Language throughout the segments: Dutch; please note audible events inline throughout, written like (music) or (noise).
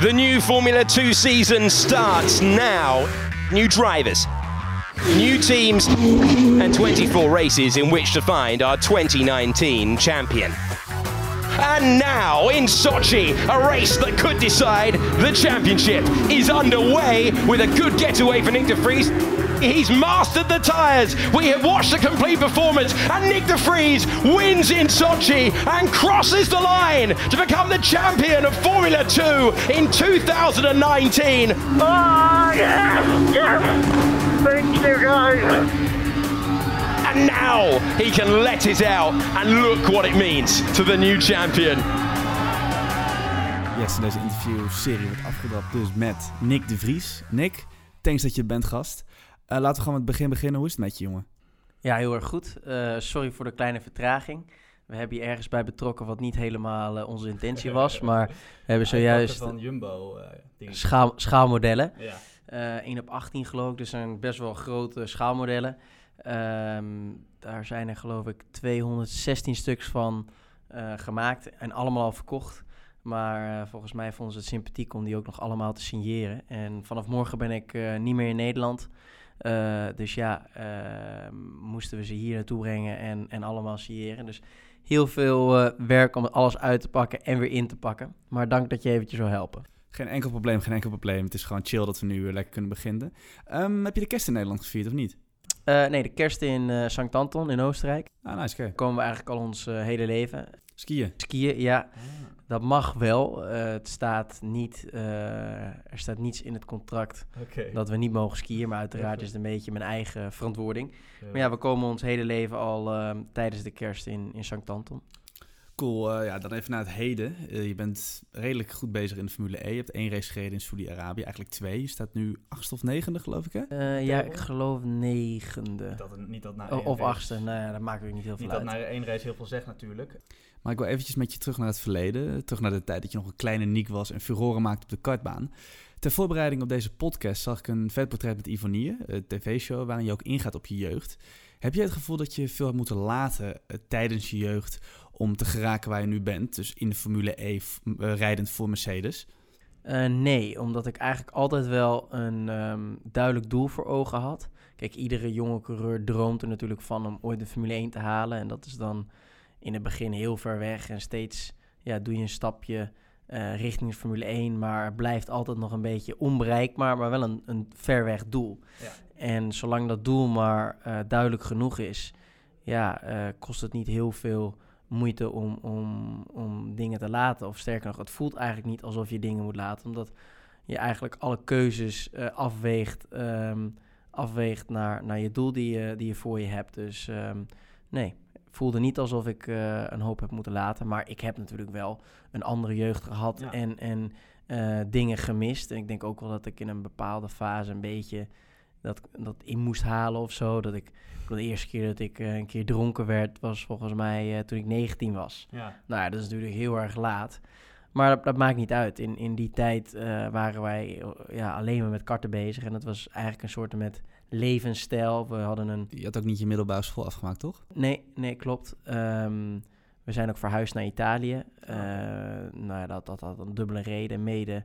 The new Formula 2 season starts now. New drivers, new teams, and 24 races in which to find our 2019 champion. And now in Sochi, a race that could decide the championship is underway with a good getaway for Nick de. He's mastered the tyres. We have watched a complete performance, and Nick de Vries wins in Sochi and crosses the line to become the champion of Formula 2 in 2019. Oh, ah, yes, yes. Thank you, guys. And now he can let it out, and look what it means to the new champion. Yes, in deze interviewserie wordt afgedrapt dus met Nick de Vries. Nick, thanks dat je bent gast. Uh, laten we gewoon met het begin beginnen. Hoe is het met je, jongen? Ja, heel erg goed. Uh, sorry voor de kleine vertraging. We hebben hier ergens bij betrokken wat niet helemaal uh, onze intentie was. (laughs) maar we hebben zojuist van Jumbo schaal, schaalmodellen. Ja. 1 op 18 geloof ik, dus zijn best wel grote schaalmodellen. Um, daar zijn er geloof ik 216 stuks van gemaakt en allemaal al verkocht. Maar uh, volgens mij vonden ze het sympathiek om die ook nog allemaal te signeren. En vanaf morgen ben ik uh, niet meer in Nederland. Uh, dus ja, moesten we ze hier naartoe brengen en, en allemaal signeren. Dus heel veel werk om alles uit te pakken en weer in te pakken. Maar dank dat je eventjes wil helpen. Geen enkel probleem, geen enkel probleem. Het is gewoon chill dat we nu weer lekker kunnen beginnen. Um, heb je de kerst in Nederland gevierd of niet? nee, de kerst in uh, Sankt Anton in Oostenrijk. Ah, nice, okay. Komen we eigenlijk al ons uh, hele leven. Skiën? Skiën, ja. Dat mag wel. Uh, het staat niet, er staat niets in het contract okay. dat we niet mogen skiën. Maar uiteraard is het een beetje mijn eigen verantwoording. Ja. Maar ja, we komen ons hele leven al tijdens de kerst in, in Sankt Anton. Cool, uh, ja, dan even naar het heden. Uh, je bent redelijk goed bezig in de Formule E. Je hebt één race gereden in Saudi-Arabië, eigenlijk twee. Je staat nu achtste of negende, geloof ik, hè? Uh, ja, ik geloof negende. Niet dat, niet dat na oh, of achtste, nou ja, dat maakt ook niet heel veel niet uit. Niet dat na één race heel veel zegt natuurlijk. Maar ik wil eventjes met je terug naar het verleden. Terug naar de tijd dat je nog een kleine Niek was en furoren maakte op de kartbaan. Ter voorbereiding op deze podcast zag ik een vetportret met Ivonie, een tv-show waarin je ook ingaat op je jeugd. Heb jij het gevoel dat je veel hebt moeten laten tijdens je jeugd om te geraken waar je nu bent. Dus in de Formule E uh, rijdend voor Mercedes? Uh, nee, omdat ik eigenlijk altijd wel een um, duidelijk doel voor ogen had. Kijk, iedere jonge coureur droomt er natuurlijk van om ooit de Formule 1 te halen. En dat is dan in het begin heel ver weg. En steeds ja, doe je een stapje uh, richting de Formule 1. Maar blijft altijd nog een beetje onbereikbaar, maar wel een, een ver weg doel. Ja. En zolang dat doel maar uh, duidelijk genoeg is, ja, kost het niet heel veel moeite om, om, om dingen te laten. Of sterker nog, het voelt eigenlijk niet alsof je dingen moet laten. Omdat je eigenlijk alle keuzes uh, afweegt, um, afweegt naar, naar je doel die je, die je voor je hebt. Dus um, nee, voelde niet alsof ik uh, een hoop heb moeten laten. Maar ik heb natuurlijk wel een andere jeugd gehad ja. en, en uh, dingen gemist. En ik denk ook wel dat ik in een bepaalde fase een beetje dat, dat in moest halen of zo. Dat ik de eerste keer dat ik uh, een keer dronken werd, was volgens mij uh, toen ik 19 was. Ja. Nou ja, dat is natuurlijk heel erg laat. Maar dat, dat maakt niet uit. In, in die tijd uh, waren wij ja, alleen maar met karten bezig. En dat was eigenlijk een soort met levensstijl. We hadden een... Je had ook niet je middelbare school afgemaakt, toch? Nee, nee klopt. Um, we zijn ook verhuisd naar Italië. Oh. nou ja, dat, dat had een dubbele reden. Mede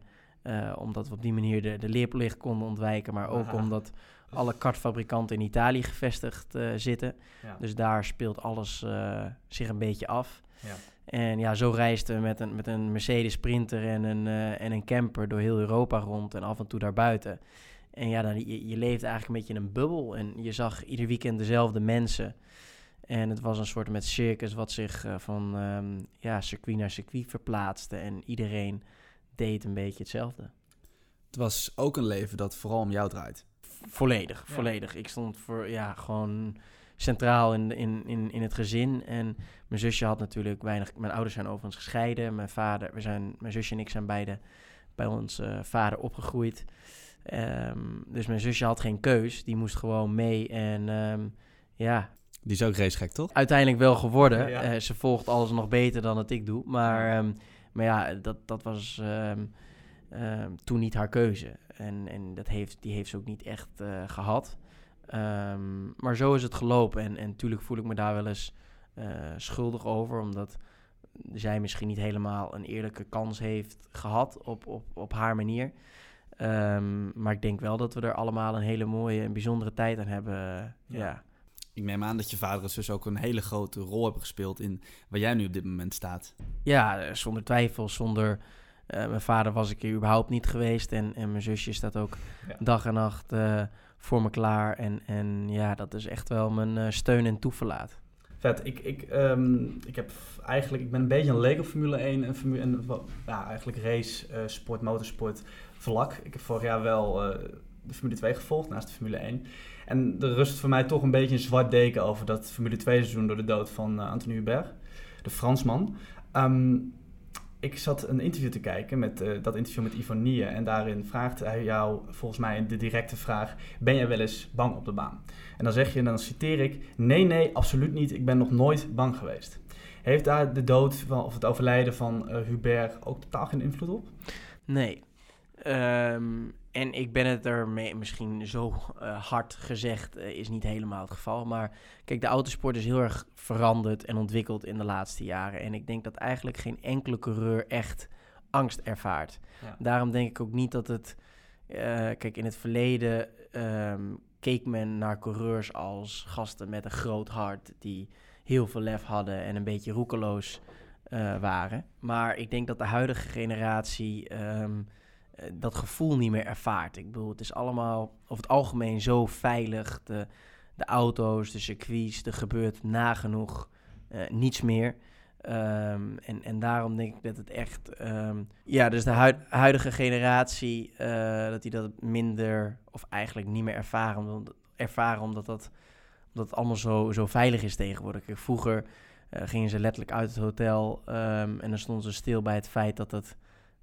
omdat we op die manier de, de leerplicht konden ontwijken. Maar ook Aha. omdat alle kartfabrikanten in Italië gevestigd uh, zitten. Ja. Dus daar speelt alles uh, zich een beetje af. Ja. En ja, zo reisden we met een, met een Mercedes Sprinter en een, en een camper door heel Europa rond en af en toe daarbuiten. En ja, dan, je, je leefde eigenlijk een beetje in een bubbel en je zag ieder weekend dezelfde mensen. En het was een soort met circus wat zich van um, ja, circuit naar circuit verplaatste. En iedereen deed een beetje hetzelfde. Het was ook een leven dat vooral om jou draait. Volledig, ja. volledig. Ik stond voor, ja, gewoon centraal in, in, in, in het gezin. En mijn zusje had natuurlijk weinig... Mijn ouders zijn overigens gescheiden. Mijn vader, we zijn, mijn zusje en ik zijn beide bij ons uh, vader opgegroeid. Um, dus mijn zusje had geen keus. Die moest gewoon mee en um, ja... Die is ook racegek, toch? Uiteindelijk wel geworden. Ja, ja. Uh, ze volgt alles nog beter dan het ik doe. Maar, um, maar ja, dat, dat was toen niet haar keuze. En, en dat heeft, die heeft ze ook niet echt uh, gehad. Um, maar zo is het gelopen. En, en natuurlijk voel ik me daar wel eens uh, schuldig over. Omdat zij misschien niet helemaal een eerlijke kans heeft gehad op, op, op haar manier. Ehm, maar ik denk wel dat we er allemaal een hele mooie en bijzondere tijd aan hebben. Ja. Ja. Ik neem aan dat je vader en zus ook een hele grote rol hebben gespeeld in waar jij nu op dit moment staat. Ja, eh, zonder twijfel. Zonder eh, mijn vader was ik hier überhaupt niet geweest. En, en mijn zusje staat ook Ja. dag en nacht eh, voor me klaar. En, en ja, dat is echt wel mijn eh, steun en toeverlaat. Vet. Ik, ik, ehm, ik heb eigenlijk, ik ben een beetje een leek op Formule 1 en, Formule, en ja, eigenlijk race, eh, sport, motorsport vlak. Ik heb vorig jaar wel eh, de Formule 2 gevolgd naast de Formule 1. En er rust voor mij toch een beetje een zwart deken over dat Formule 2 seizoen door de dood van eh, Anthony Hubert, de Fransman. Ehm, ik zat een interview te kijken, met, eh, dat interview met Ivonie. En daarin vraagt hij jou volgens mij de directe vraag: Ben jij wel eens bang op de baan? En dan zeg je, en dan citeer ik: Nee, nee, absoluut niet. Ik ben nog nooit bang geweest. Heeft daar de dood van, of het overlijden van eh, Hubert ook totaal geen invloed op? Nee. Ehm, en ik ben het er mee, misschien zo eh, hard gezegd, eh, is niet helemaal het geval. Maar kijk, de autosport is heel erg veranderd en ontwikkeld in de laatste jaren. En ik denk dat eigenlijk geen enkele coureur echt angst ervaart. Ja. Daarom denk ik ook niet dat het. eh, kijk, in het verleden ehm, keek men naar coureurs als gasten met een groot hart. die heel veel lef hadden en een beetje roekeloos waren. Maar ik denk dat de huidige generatie ehm, eh, dat gevoel niet meer ervaart. Ik bedoel, het is allemaal over het algemeen zo veilig. De, de auto's, de circuits, er gebeurt nagenoeg eh, niets meer. Ehm, en, en daarom denk ik dat het echt... ehm, ja, dus de huid- huidige generatie, eh, dat die dat minder of eigenlijk niet meer ervaren. Ervaren omdat, dat, omdat het allemaal zo, zo veilig is tegenwoordig. Vroeger eh, gingen ze letterlijk uit het hotel ehm, en dan stonden ze stil bij het feit dat het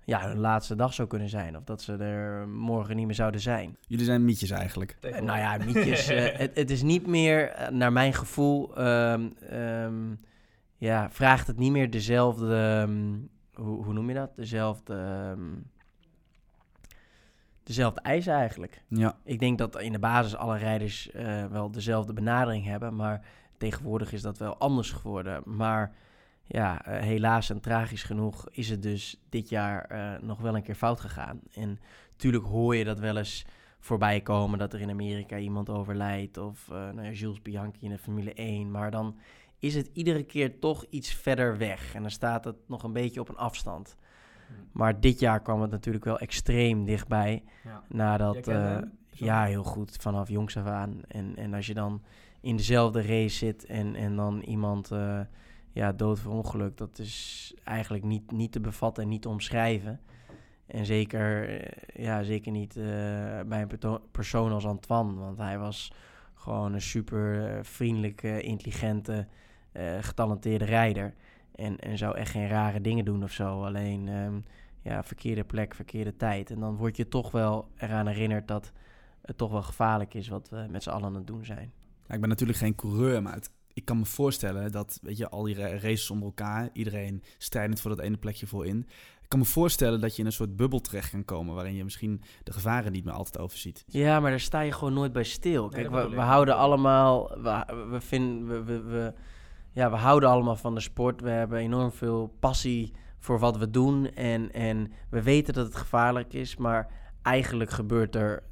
ja, hun laatste dag zou kunnen zijn. Of dat ze er morgen niet meer zouden zijn. Jullie zijn mietjes eigenlijk. Eh, nou ja, mietjes. (laughs) eh, het, het is niet meer, eh, naar mijn gevoel, ehm, ehm, ja, vraagt het niet meer dezelfde, ehm, hoe, hoe noem je dat? Dezelfde, ehm, dezelfde eisen eigenlijk. Ja. Ik denk dat in de basis alle rijders eh, wel dezelfde benadering hebben, maar tegenwoordig is dat wel anders geworden. Maar ja, eh, helaas en tragisch genoeg is het dus dit jaar eh, nog wel een keer fout gegaan. En natuurlijk hoor je dat wel eens voorbij komen dat er in Amerika iemand overlijdt of eh nou ja, Jules Bianchi in de Formule 1, maar dan is het iedere keer toch iets verder weg en dan staat het nog een beetje op een afstand. Maar dit jaar kwam het natuurlijk wel extreem dichtbij. Ja. Nadat, ja, heel goed, vanaf jongs af aan. En, en als je dan in dezelfde race zit en, en dan iemand ja, dood verongelukt, dat is eigenlijk niet, niet te bevatten en niet te omschrijven. En zeker, eh, ja, zeker niet eh, bij een persoon als Antoine, want hij was gewoon een super eh, vriendelijke, intelligente, getalenteerde rijder. En, en zou echt geen rare dingen doen of zo. Alleen, ehm, ja, verkeerde plek, verkeerde tijd. En dan word je toch wel eraan herinnerd dat het toch wel gevaarlijk is wat we met z'n allen aan het doen zijn. Ja, ik ben natuurlijk geen coureur, maar het- ik kan me voorstellen dat, weet je, al die ra- races onder elkaar, iedereen strijdend voor dat ene plekje voorin. Ik kan me voorstellen dat je in een soort bubbel terecht kan komen, waarin je misschien de gevaren niet meer altijd overziet. Ja, maar daar sta je gewoon nooit bij stil. Nee, Kijk, we, houden allemaal, we, we, vinden, we, we, we- ja, we houden allemaal van de sport. We hebben enorm veel passie voor wat we doen. En, en we weten dat het gevaarlijk is, maar eigenlijk gebeurt er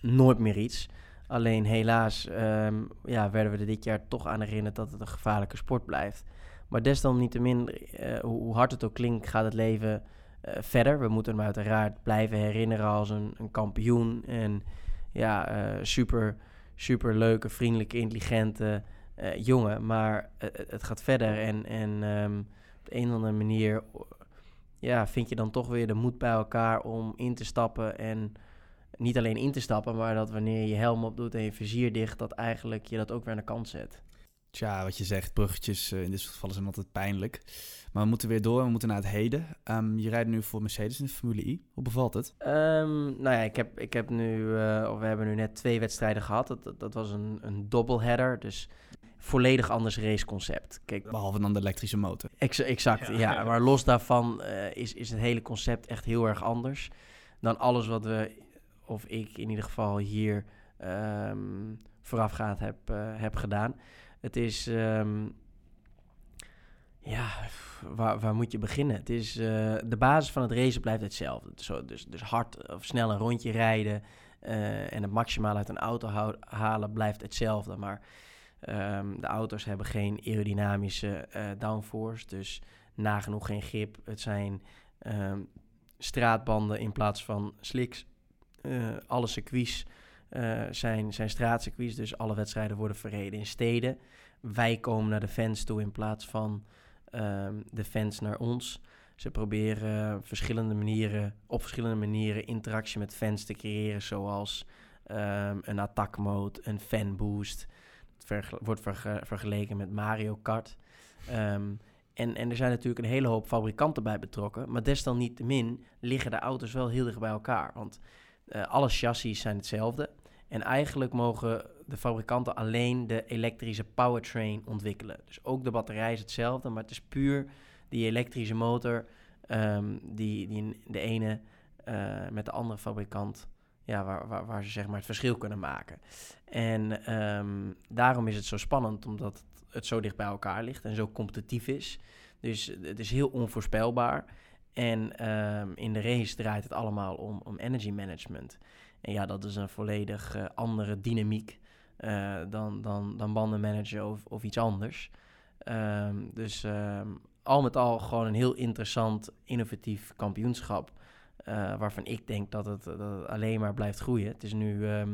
nooit meer iets. Alleen helaas ehm, ja, werden we er dit jaar toch aan herinnerd dat het een gevaarlijke sport blijft. Maar desalniettemin, eh hoe, hard het ook klinkt, gaat het leven eh, verder. We moeten hem uiteraard blijven herinneren als een, een kampioen. En ja, eh, super, super leuke, vriendelijke, intelligente jongen. Maar het- het gaat verder. En, en ehm, op de een of andere manier ja, vind je dan toch weer de moed bij elkaar om in te stappen. En niet alleen in te stappen, maar dat wanneer je helm op doet en je vizier dicht, dat eigenlijk je dat ook weer aan de kant zet. Tja, wat je zegt, bruggetjes eh, in dit soort gevallen zijn altijd pijnlijk. Maar we moeten weer door, we moeten naar het heden. Ehm, je rijdt nu voor Mercedes in de Formule I. Hoe bevalt het? Ehm, nou ja, ik heb, ik heb nu, eh, of we hebben nu net twee wedstrijden gehad. Dat, dat, dat was een, een doubleheader, dus volledig anders raceconcept. Kijk, Behalve dan de elektrische motor. Ex- exact, Ja, ja, ja. Maar los daarvan eh, is, is het hele concept echt heel erg anders dan alles wat we, of ik in ieder geval hier ehm, voorafgaand heb, eh, heb gedaan. Het is, ehm, Ja, waar, waar moet je beginnen? Het is, uh, de basis van het racen blijft hetzelfde. Zo, dus, dus hard of snel een rondje rijden uh, en het maximaal uit een auto halen blijft hetzelfde. Maar um, de auto's hebben geen aerodynamische downforce, dus nagenoeg geen grip. Het zijn um, straatbanden in plaats van slicks. Alle circuits zijn, zijn straatcircuits, dus alle wedstrijden worden verreden in steden. Wij komen naar de fans toe in plaats van um, de fans naar ons. Ze proberen verschillende manieren, op verschillende manieren interactie met fans te creëren, zoals um, een attack mode, een fan boost. Het wordt vergeleken met Mario Kart. Um, en, en er zijn natuurlijk een hele hoop fabrikanten bij betrokken, maar desalniettemin liggen de auto's wel heel dicht bij elkaar. Want uh, alle chassis zijn hetzelfde. En eigenlijk mogen de fabrikanten alleen de elektrische powertrain ontwikkelen. Dus ook de batterij is hetzelfde, maar het is puur die elektrische motor um, die, die de ene uh, met de andere fabrikant, ja, waar, waar, waar, ze zeg maar het verschil kunnen maken. En um, daarom is het zo spannend, omdat het zo dicht bij elkaar ligt en zo competitief is. Dus het is heel onvoorspelbaar. En um, in de race draait het allemaal om, om energy management. En ja, dat is een volledig uh, andere dynamiek uh, dan, dan, dan bandenmanager of, of iets anders. Um, dus um, al met al gewoon een heel interessant, innovatief kampioenschap. Uh, waarvan ik denk dat het, dat alleen maar blijft groeien. Het is nu, het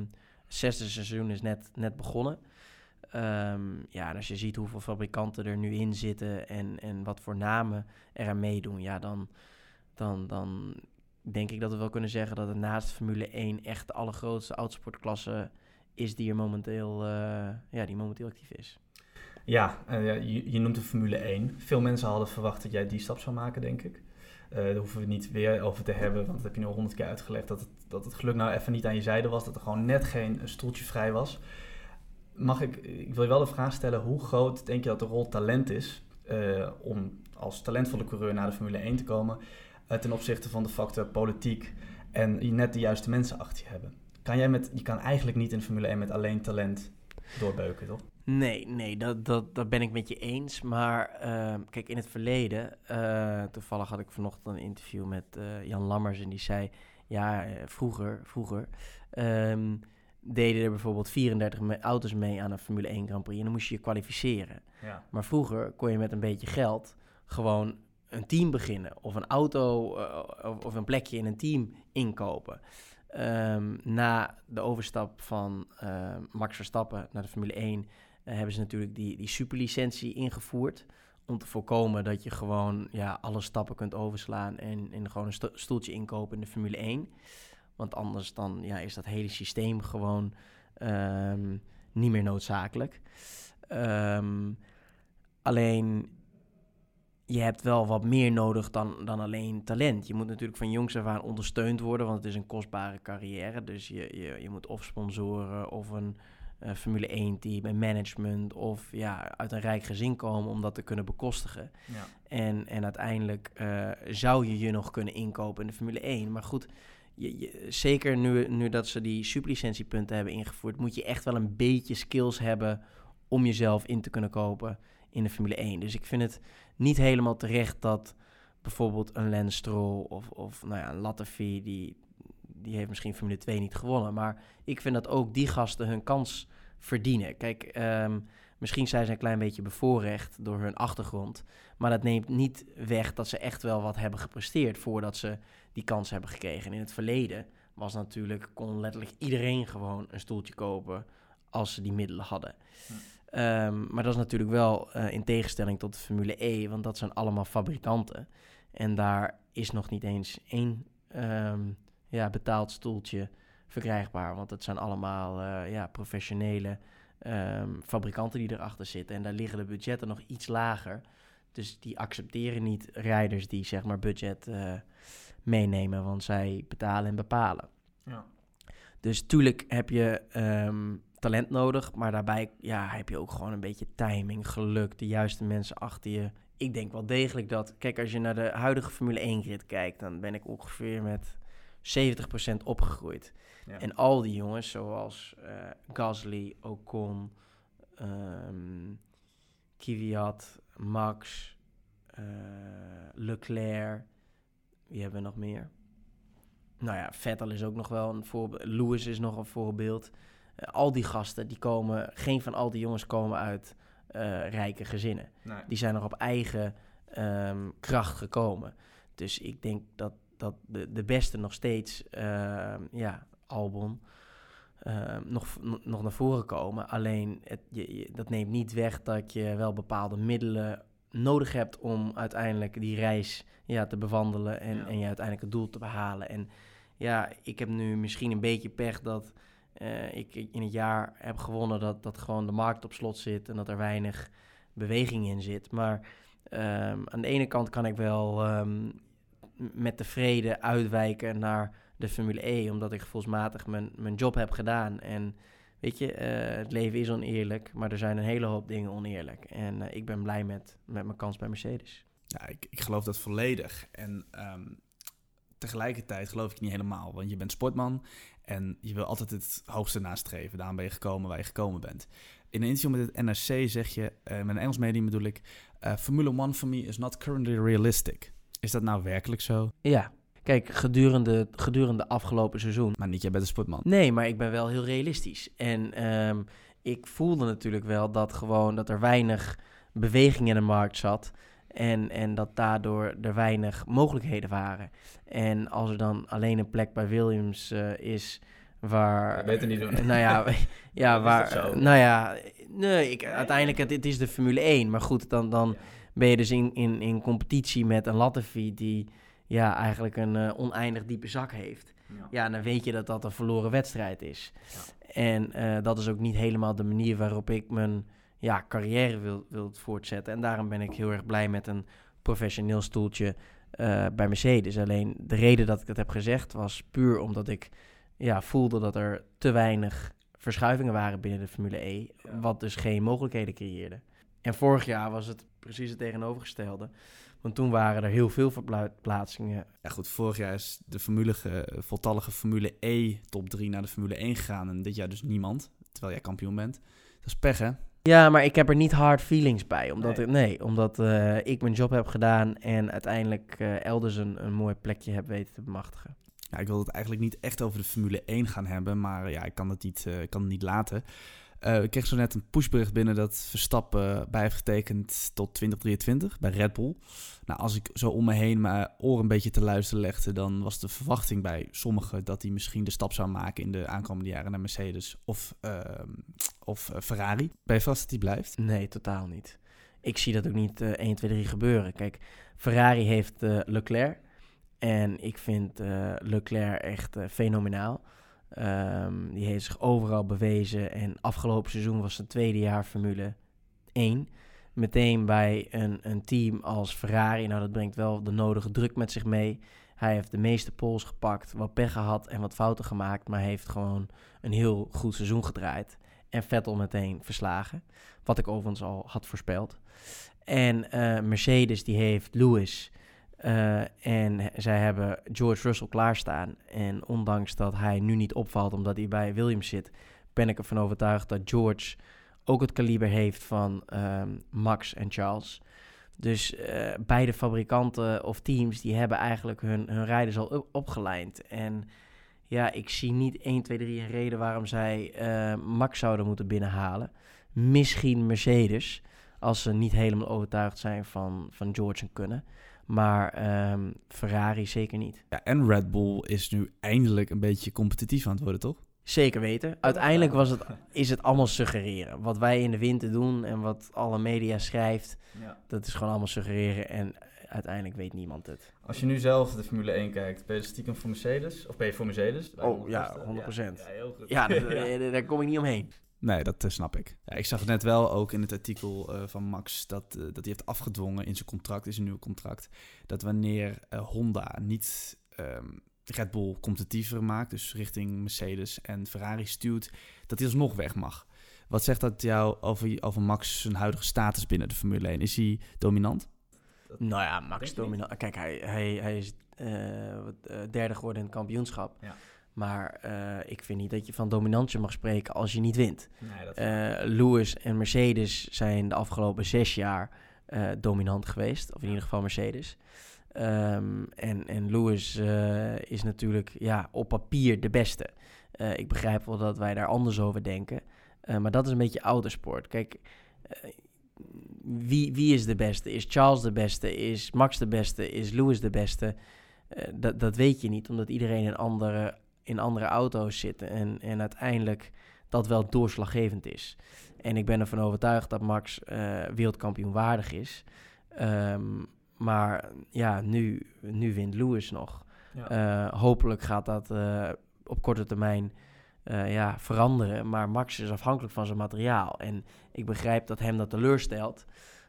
zesde seizoen is net, net begonnen. Ja, en als je ziet hoeveel fabrikanten er nu in zitten en, en wat voor namen er aan meedoen, ja, dan, dan, dan denk ik dat we wel kunnen zeggen dat het naast Formule 1 echt de allergrootste autosportklasse is die er momenteel, uh, ja, die momenteel actief is. Ja, uh, je, je, noemt de Formule 1. Veel mensen hadden verwacht dat jij die stap zou maken, denk ik. Uh, daar hoeven we niet weer over te hebben, want dat heb je nu al honderd keer uitgelegd. Dat het, dat het geluk nou even niet aan je zijde was, dat er gewoon net geen stoeltje vrij was. Mag ik, ik wil je wel de vraag stellen, hoe groot denk je dat de rol talent is om als talentvolle coureur naar de Formule 1 te komen? uh, ten opzichte van de factor politiek en net de juiste mensen achter je hebben. Kan jij met, je kan eigenlijk niet in Formule 1 met alleen talent doorbeuken, toch? Nee, nee, dat, dat, dat ben ik met je eens. Maar uh, kijk, in het verleden, uh, toevallig had ik vanochtend een interview met Jan Lammers en die zei, ja, vroeger, vroeger um, deden er bijvoorbeeld 34 auto's mee aan een Formule 1 Grand Prix en dan moest je je kwalificeren. Ja. Maar vroeger kon je met een beetje geld gewoon een team beginnen of een auto uh, of, of, een plekje in een team inkopen. Um, na de overstap van uh, Max Verstappen naar de Formule 1 uh, eh, hebben ze natuurlijk die, die superlicentie ingevoerd. Om te voorkomen dat je gewoon ja, alle stappen kunt overslaan en, en gewoon een stoeltje inkopen in de Formule 1. Want anders dan ja, is dat hele systeem gewoon um, niet meer noodzakelijk. Um, alleen je hebt wel wat meer nodig dan, dan alleen talent. Je moet natuurlijk van jongs af aan ondersteund worden, want het is een kostbare carrière. Dus je, je, je moet of sponsoren of een uh, Formule 1 team, een management of ja, uit een rijk gezin komen om dat te kunnen bekostigen. Ja. En, en uiteindelijk uh, zou je je nog kunnen inkopen in de Formule 1. Maar goed, je, zeker nu, nu dat ze die superlicentiepunten hebben ingevoerd, moet je echt wel een beetje skills hebben om jezelf in te kunnen kopen in de Formule 1. Dus ik vind het niet helemaal terecht dat bijvoorbeeld een Lance Stroll of, of nou ja, een Latifi, die, die heeft misschien Formule 2 niet gewonnen. Maar ik vind dat ook die gasten hun kans verdienen. Kijk, um, misschien zijn ze een klein beetje bevoorrecht door hun achtergrond. Maar dat neemt niet weg dat ze echt wel wat hebben gepresteerd voordat ze die kans hebben gekregen. En in het verleden was natuurlijk, kon letterlijk iedereen gewoon een stoeltje kopen als ze die middelen hadden. Hm. Um, maar dat is natuurlijk wel uh, in tegenstelling tot de Formule E, want dat zijn allemaal fabrikanten. En daar is nog niet eens één um, ja, betaald stoeltje verkrijgbaar. Want het zijn allemaal uh, ja, professionele um, fabrikanten die erachter zitten. En daar liggen de budgetten nog iets lager. Dus die accepteren niet rijders die zeg maar budget uh, meenemen, want zij betalen en bepalen. Ja. Dus tuurlijk heb je talent nodig. Maar daarbij ja, heb je ook gewoon een beetje timing, geluk, de juiste mensen achter je. Ik denk wel degelijk dat, kijk, als je naar de huidige Formule 1 grid kijkt, dan ben ik ongeveer met 70% opgegroeid. Ja. En al die jongens, zoals uh, Gasly, Ocon, um, Kvyat, Max, eh, Leclerc. Wie hebben we nog meer? Nou ja, Vettel is ook nog wel een voorbeeld. Lewis is nog een voorbeeld. Eh, al die gasten, die komen, geen van al die jongens komen uit eh, rijke gezinnen. Die zijn er op eigen ehm, kracht gekomen. Dus ik denk dat, dat de, de beste nog steeds, ehm, ja, Albon, ehm, nog, nog naar voren komen. Alleen, het, je, dat neemt niet weg dat je wel bepaalde middelen nodig hebt om uiteindelijk die reis ja, te bewandelen en, en je uiteindelijk het doel te behalen. En ja, ik heb nu misschien een beetje pech dat uh, ik in het jaar heb gewonnen dat, dat gewoon de markt op slot zit en dat er weinig beweging in zit. Maar um, aan de ene kant kan ik wel um, met tevreden uitwijken naar de Formule E, omdat ik gevoelsmatig mijn, mijn job heb gedaan. En weet je, uh, het leven is oneerlijk, maar er zijn een hele hoop dingen oneerlijk. En uh, ik ben blij met, met mijn kans bij Mercedes. Ja, ik, ik geloof dat volledig. En um, tegelijkertijd geloof ik niet helemaal, want je bent sportman en je wil altijd het hoogste nastreven. Daarom ben je gekomen waar je gekomen bent. In een interview met het NRC zeg je, uh, met een Engels medium bedoel ik, Formula One for me is not currently realistic. Is dat nou werkelijk zo? Ja. Kijk, gedurende, gedurende afgelopen seizoen. Maar niet, jij bent een sportman. Nee, maar ik ben wel heel realistisch. En um, ik voelde natuurlijk wel dat gewoon dat er weinig beweging in de markt zat. En, en dat daardoor er weinig mogelijkheden waren. En als er dan alleen een plek bij Williams uh, is waar... Ja, beter niet doen. (laughs) Nou ja, (laughs) ja waar... Nou ja, nee, ik, uiteindelijk het, het is de Formule 1. Maar goed, dan, dan ja. Ben je dus in, in, in competitie met een Latifi die ja, eigenlijk een uh, oneindig diepe zak heeft. Ja. ja, dan weet je dat dat een verloren wedstrijd is. Ja. En uh, dat is ook niet helemaal de manier waarop ik mijn ja, carrière wil, wil voortzetten. En daarom ben ik heel erg blij met een professioneel stoeltje uh, bij Mercedes. Alleen de reden dat ik dat heb gezegd was puur omdat ik ja, voelde dat er te weinig verschuivingen waren binnen de Formule E. Ja. Wat dus geen mogelijkheden creëerde. En vorig jaar was het precies het tegenovergestelde. Want toen waren er heel veel verplaatsingen. Ja goed, vorig jaar is de formule, voltallige Formule E top 3 naar de Formule 1 gegaan. En dit jaar dus niemand, terwijl jij kampioen bent. Dat is pech hè? Ja, maar ik heb er niet hard feelings bij. Omdat, nee. Ik, nee, omdat uh, ik mijn job heb gedaan en uiteindelijk uh, elders een, een mooi plekje heb weten te bemachtigen. Ja, ik wil het eigenlijk niet echt over de Formule 1 gaan hebben, maar ja, ik kan het niet, uh, ik kan het niet laten. Uh, ik kreeg zo net een pushbericht binnen dat Verstappen bij heeft getekend tot 2023 bij Red Bull. Nou, als ik zo om me heen mijn oren een beetje te luisteren legde, dan was de verwachting bij sommigen dat hij misschien de stap zou maken in de aankomende jaren naar Mercedes of, uh, of uh, Ferrari. Ben je vast dat hij blijft? Nee, totaal niet. Ik zie dat ook niet uh, 1, 2, 3 gebeuren. Kijk, Ferrari heeft Leclerc. En ik vind Leclerc echt fenomenaal. Um, die heeft zich overal bewezen. En afgelopen seizoen was zijn tweede jaar Formule 1. Meteen bij een, een team als Ferrari. Nou, dat brengt wel de nodige druk met zich mee. Hij heeft de meeste pols gepakt, wat pech gehad en wat fouten gemaakt. Maar heeft gewoon een heel goed seizoen gedraaid. En Vettel meteen verslagen. Wat ik overigens al had voorspeld. En uh, Mercedes die heeft Lewis. Uh, en zij hebben George Russell klaarstaan. En ondanks dat hij nu niet opvalt omdat hij bij Williams zit, ben ik ervan overtuigd dat George ook het kaliber heeft van um, Max en Charles. Dus uh, beide fabrikanten of teams die hebben eigenlijk hun, hun rijders al op. En ja, ik zie niet 1, 2, 3 een reden waarom zij uh, Max zouden moeten binnenhalen. Misschien Mercedes, als ze niet helemaal overtuigd zijn van, van George en kunnen. Maar um, Ferrari zeker niet. Ja, en Red Bull is nu eindelijk een beetje competitief aan het worden, toch? Zeker weten. Uiteindelijk was het, is het allemaal suggereren. Wat wij in de winter doen en wat alle media schrijft, ja. dat is gewoon allemaal suggereren. En uiteindelijk weet niemand het. Als je nu zelf de Formule 1 kijkt, ben je stiekem voor Mercedes? Of ben je voor Mercedes? Oh ja, 100%. Ja, ja, heel goed. ja (laughs) daar, daar kom ik niet omheen. Nee, dat uh, snap ik. Ja, ik zag net wel ook in het artikel uh, van Max dat, uh, dat hij heeft afgedwongen in zijn contract, in zijn nieuwe contract, dat wanneer Honda niet um, Red Bull competitiever maakt, dus richting Mercedes en Ferrari stuurt, dat hij alsnog weg mag. Wat zegt dat jou over, over Max zijn huidige status binnen de Formule 1? Is hij dominant? Nou ja, Max dominant. Kijk, hij, hij, hij is derde geworden in het kampioenschap. Ja. Maar uh, ik vind niet dat je van dominantie mag spreken als je niet wint. Nee, uh, Lewis en Mercedes zijn de afgelopen zes jaar eh, dominant geweest. Of in ieder geval Mercedes. Ehm, en, en Lewis eh, is natuurlijk ja, op papier de beste. Eh, ik begrijp wel dat wij daar anders over denken. Eh, maar dat is een beetje autosport. Kijk, eh, wie, wie is de beste? Is Charles de beste? Is Max de beste? Is Lewis de beste? Eh, dat, dat weet je niet, omdat iedereen in andere, in andere auto's zit. En, en uiteindelijk dat wel doorslaggevend is. En ik ben ervan overtuigd dat Max eh, wereldkampioen waardig is. Ehm, maar ja, nu, nu wint Lewis nog. Eh, hopelijk gaat dat eh, op korte termijn ja, veranderen. Maar Max is afhankelijk van zijn materiaal. En ik begrijp dat hem dat teleurstelt.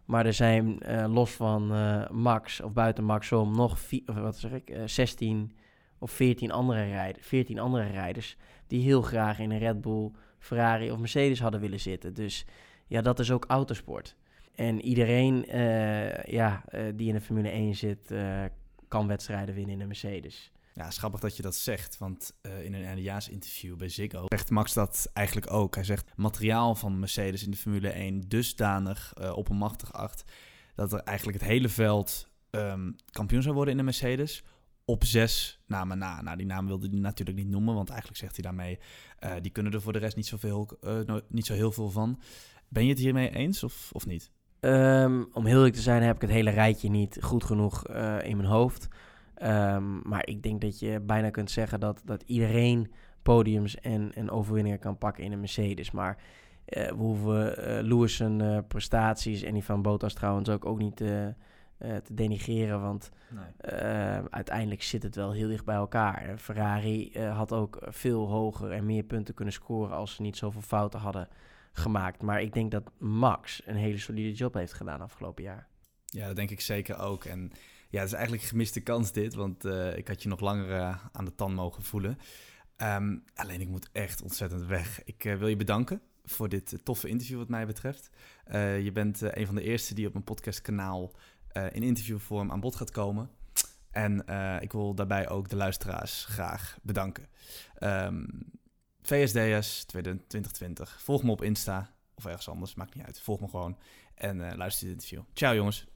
Maar er zijn los van Max of buiten Max om nog vi- of wat zeg ik, eh, 16 of 14 andere, rijd 14 andere rijders die heel graag in een Red Bull, Ferrari of Mercedes hadden willen zitten. Dus ja, dat is ook autosport. En iedereen eh, ja, eh, die in de Formule 1 zit, eh, kan wedstrijden winnen in een Mercedes. Ja, grappig dat je dat zegt, want in een eindejaarsinterview bij Ziggo zegt Max dat eigenlijk ook. Hij zegt materiaal van Mercedes in de Formule 1 dusdanig oppermachtig acht dat er eigenlijk het hele veld ehm, kampioen zou worden in de Mercedes op zes namen na. Nou, die naam wilde hij natuurlijk niet noemen, want eigenlijk zegt hij daarmee, uh, die kunnen er voor de rest niet, zoveel, uh, niet zo heel veel van. Ben je het hiermee eens of, of niet? Um, om heel eerlijk te zijn heb ik het hele rijtje niet goed genoeg uh, in mijn hoofd. Um, maar ik denk dat je bijna kunt zeggen dat, dat iedereen podiums en, en overwinningen kan pakken in een Mercedes. Maar we hoeven Lewis prestaties en die van Bottas trouwens ook, ook niet te denigeren. Want nee. uiteindelijk zit het wel heel dicht bij elkaar. Ferrari had ook veel hoger en meer punten kunnen scoren als ze niet zoveel fouten hadden gemaakt. Maar ik denk dat Max een hele solide job heeft gedaan afgelopen jaar. Ja, dat denk ik zeker ook. En ja, het is eigenlijk een gemiste kans dit, want ik had je nog langer aan de tand mogen voelen. Um, alleen ik moet echt ontzettend weg. Ik wil je bedanken voor dit toffe interview wat mij betreft. je bent een van de eerste die op mijn podcastkanaal in interviewvorm aan bod gaat komen. En ik wil daarbij ook de luisteraars graag bedanken. Um, VSDS 2020. Volg me op Insta of ergens anders, maakt niet uit. Volg me gewoon en luister dit interview. Ciao jongens.